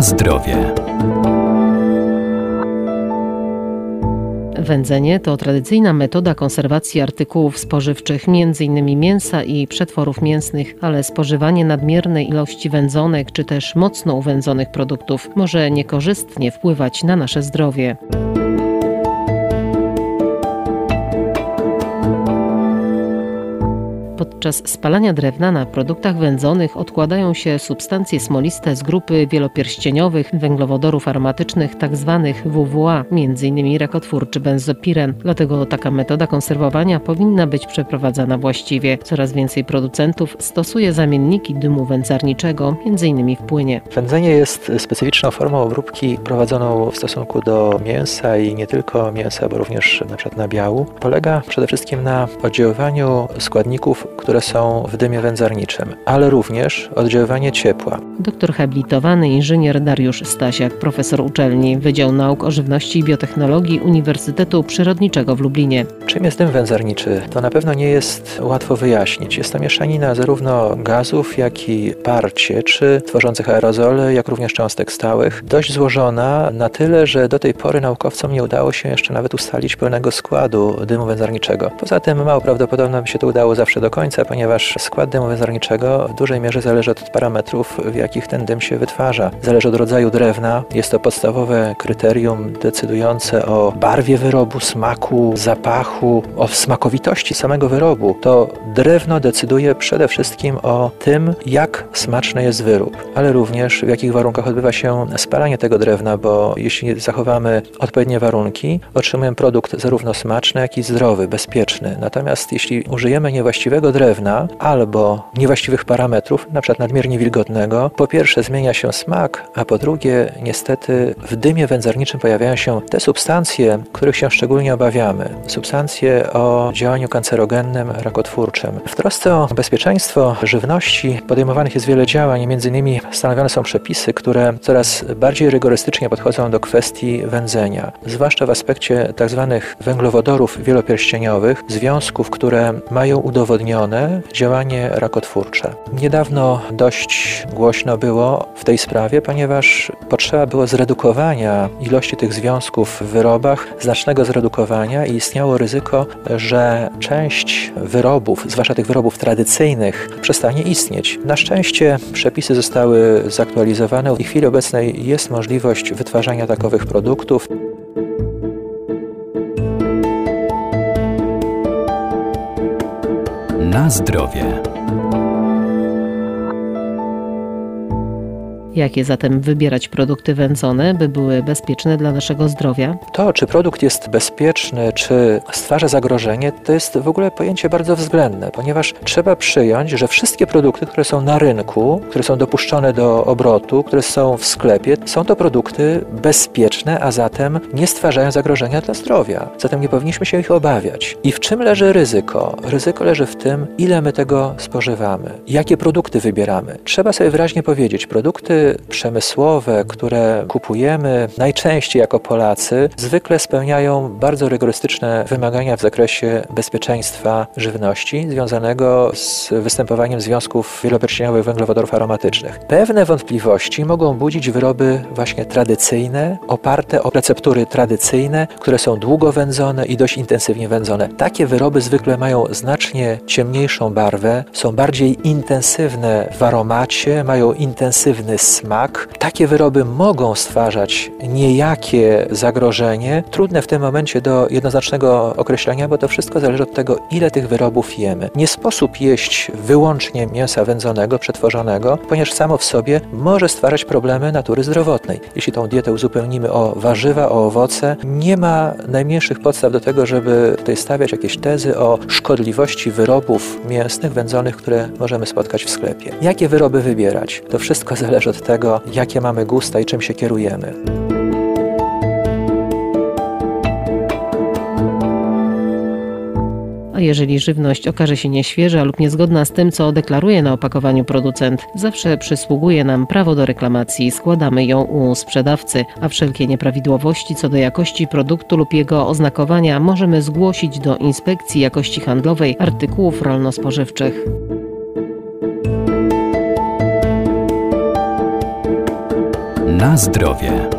Zdrowie. Wędzenie to tradycyjna metoda konserwacji artykułów spożywczych, m.in. mięsa i przetworów mięsnych, ale spożywanie nadmiernej ilości wędzonek czy też mocno uwędzonych produktów może niekorzystnie wpływać na nasze zdrowie. Podczas spalania drewna na produktach wędzonych odkładają się substancje smoliste z grupy wielopierścieniowych węglowodorów aromatycznych tzw. WWA, m.in. rakotwórczy benzopiren. Dlatego taka metoda konserwowania powinna być przeprowadzana właściwie. Coraz więcej producentów stosuje zamienniki dymu wędzarniczego, m.in. w płynie. Wędzenie jest specyficzną formą obróbki prowadzoną w stosunku do mięsa i nie tylko mięsa, bo również np. nabiału. Polega przede wszystkim na oddziaływaniu składników, które są w dymie wędzarniczym, ale również oddziaływanie ciepła. Doktor habilitowany inżynier Dariusz Stasiak, profesor uczelni Wydział Nauk o Żywności i Biotechnologii Uniwersytetu Przyrodniczego w Lublinie. Czym jest dym wędzarniczy? To na pewno nie jest łatwo wyjaśnić. Jest to mieszanina zarówno gazów, jak i par cieczy, tworzących aerozole, jak również cząstek stałych. Dość złożona na tyle, że do tej pory naukowcom nie udało się jeszcze nawet ustalić pełnego składu dymu wędzarniczego. Poza tym mało prawdopodobne by się to udało zawsze do końca, ponieważ skład dymu węzarniczego w dużej mierze zależy od parametrów, w jakich ten dym się wytwarza. Zależy od rodzaju drewna. Jest to podstawowe kryterium decydujące o barwie wyrobu, smaku, zapachu, o smakowitości samego wyrobu. To drewno decyduje przede wszystkim o tym, jak smaczny jest wyrób, ale również w jakich warunkach odbywa się spalanie tego drewna, bo jeśli zachowamy odpowiednie warunki, otrzymujemy produkt zarówno smaczny, jak i zdrowy, bezpieczny. Natomiast jeśli użyjemy niewłaściwego drewna albo niewłaściwych parametrów, np. nadmiernie wilgotnego, po pierwsze zmienia się smak, a po drugie niestety w dymie wędzarniczym pojawiają się te substancje, których się szczególnie obawiamy. Substancje o działaniu kancerogennym, rakotwórczym. W trosce o bezpieczeństwo żywności podejmowanych jest wiele działań, innymi stanowione są przepisy, które coraz bardziej rygorystycznie podchodzą do kwestii wędzenia, zwłaszcza w aspekcie tzw. Tak węglowodorów wielopierścieniowych, związków, które mają udowodnione działanie rakotwórcze. Niedawno dość głośno było w tej sprawie, ponieważ potrzeba było zredukowania ilości tych związków w wyrobach, znacznego zredukowania i istniało ryzyko, że część wyrobów, zwłaszcza tych wyrobów tradycyjnych, przestanie istnieć. Na szczęście przepisy zostały zaktualizowane i w chwili obecnej jest możliwość wytwarzania takowych produktów. Na zdrowie. Jakie zatem wybierać produkty wędzone, by były bezpieczne dla naszego zdrowia? To, czy produkt jest bezpieczny, czy stwarza zagrożenie, to jest w ogóle pojęcie bardzo względne, ponieważ trzeba przyjąć, że wszystkie produkty, które są na rynku, które są dopuszczone do obrotu, które są w sklepie, są to produkty bezpieczne, a zatem nie stwarzają zagrożenia dla zdrowia. Zatem nie powinniśmy się ich obawiać. I w czym leży ryzyko? Ryzyko leży w tym, ile my tego spożywamy, jakie produkty wybieramy. Trzeba sobie wyraźnie powiedzieć, produkty przemysłowe, które kupujemy najczęściej jako Polacy, zwykle spełniają bardzo rygorystyczne wymagania w zakresie bezpieczeństwa żywności związanego z występowaniem związków wielopierścieniowych węglowodorów aromatycznych. Pewne wątpliwości mogą budzić wyroby właśnie tradycyjne, oparte o receptury tradycyjne, które są długo wędzone i dość intensywnie wędzone. Takie wyroby zwykle mają znacznie ciemniejszą barwę, są bardziej intensywne w aromacie, mają intensywny smak. Takie wyroby mogą stwarzać niejakie zagrożenie. Trudne w tym momencie do jednoznacznego określenia, bo to wszystko zależy od tego, ile tych wyrobów jemy. Nie sposób jeść wyłącznie mięsa wędzonego, przetworzonego, ponieważ samo w sobie może stwarzać problemy natury zdrowotnej. Jeśli tą dietę uzupełnimy o warzywa, o owoce, nie ma najmniejszych podstaw do tego, żeby tutaj stawiać jakieś tezy o szkodliwości wyrobów mięsnych, wędzonych, które możemy spotkać w sklepie. Jakie wyroby wybierać? To wszystko zależy tego, jakie mamy gusta i czym się kierujemy. A jeżeli żywność okaże się nieświeża lub niezgodna z tym, co deklaruje na opakowaniu producent, zawsze przysługuje nam prawo do reklamacji i składamy ją u sprzedawcy, a wszelkie nieprawidłowości co do jakości produktu lub jego oznakowania możemy zgłosić do Inspekcji Jakości Handlowej Artykułów Rolno-Spożywczych. Na zdrowie.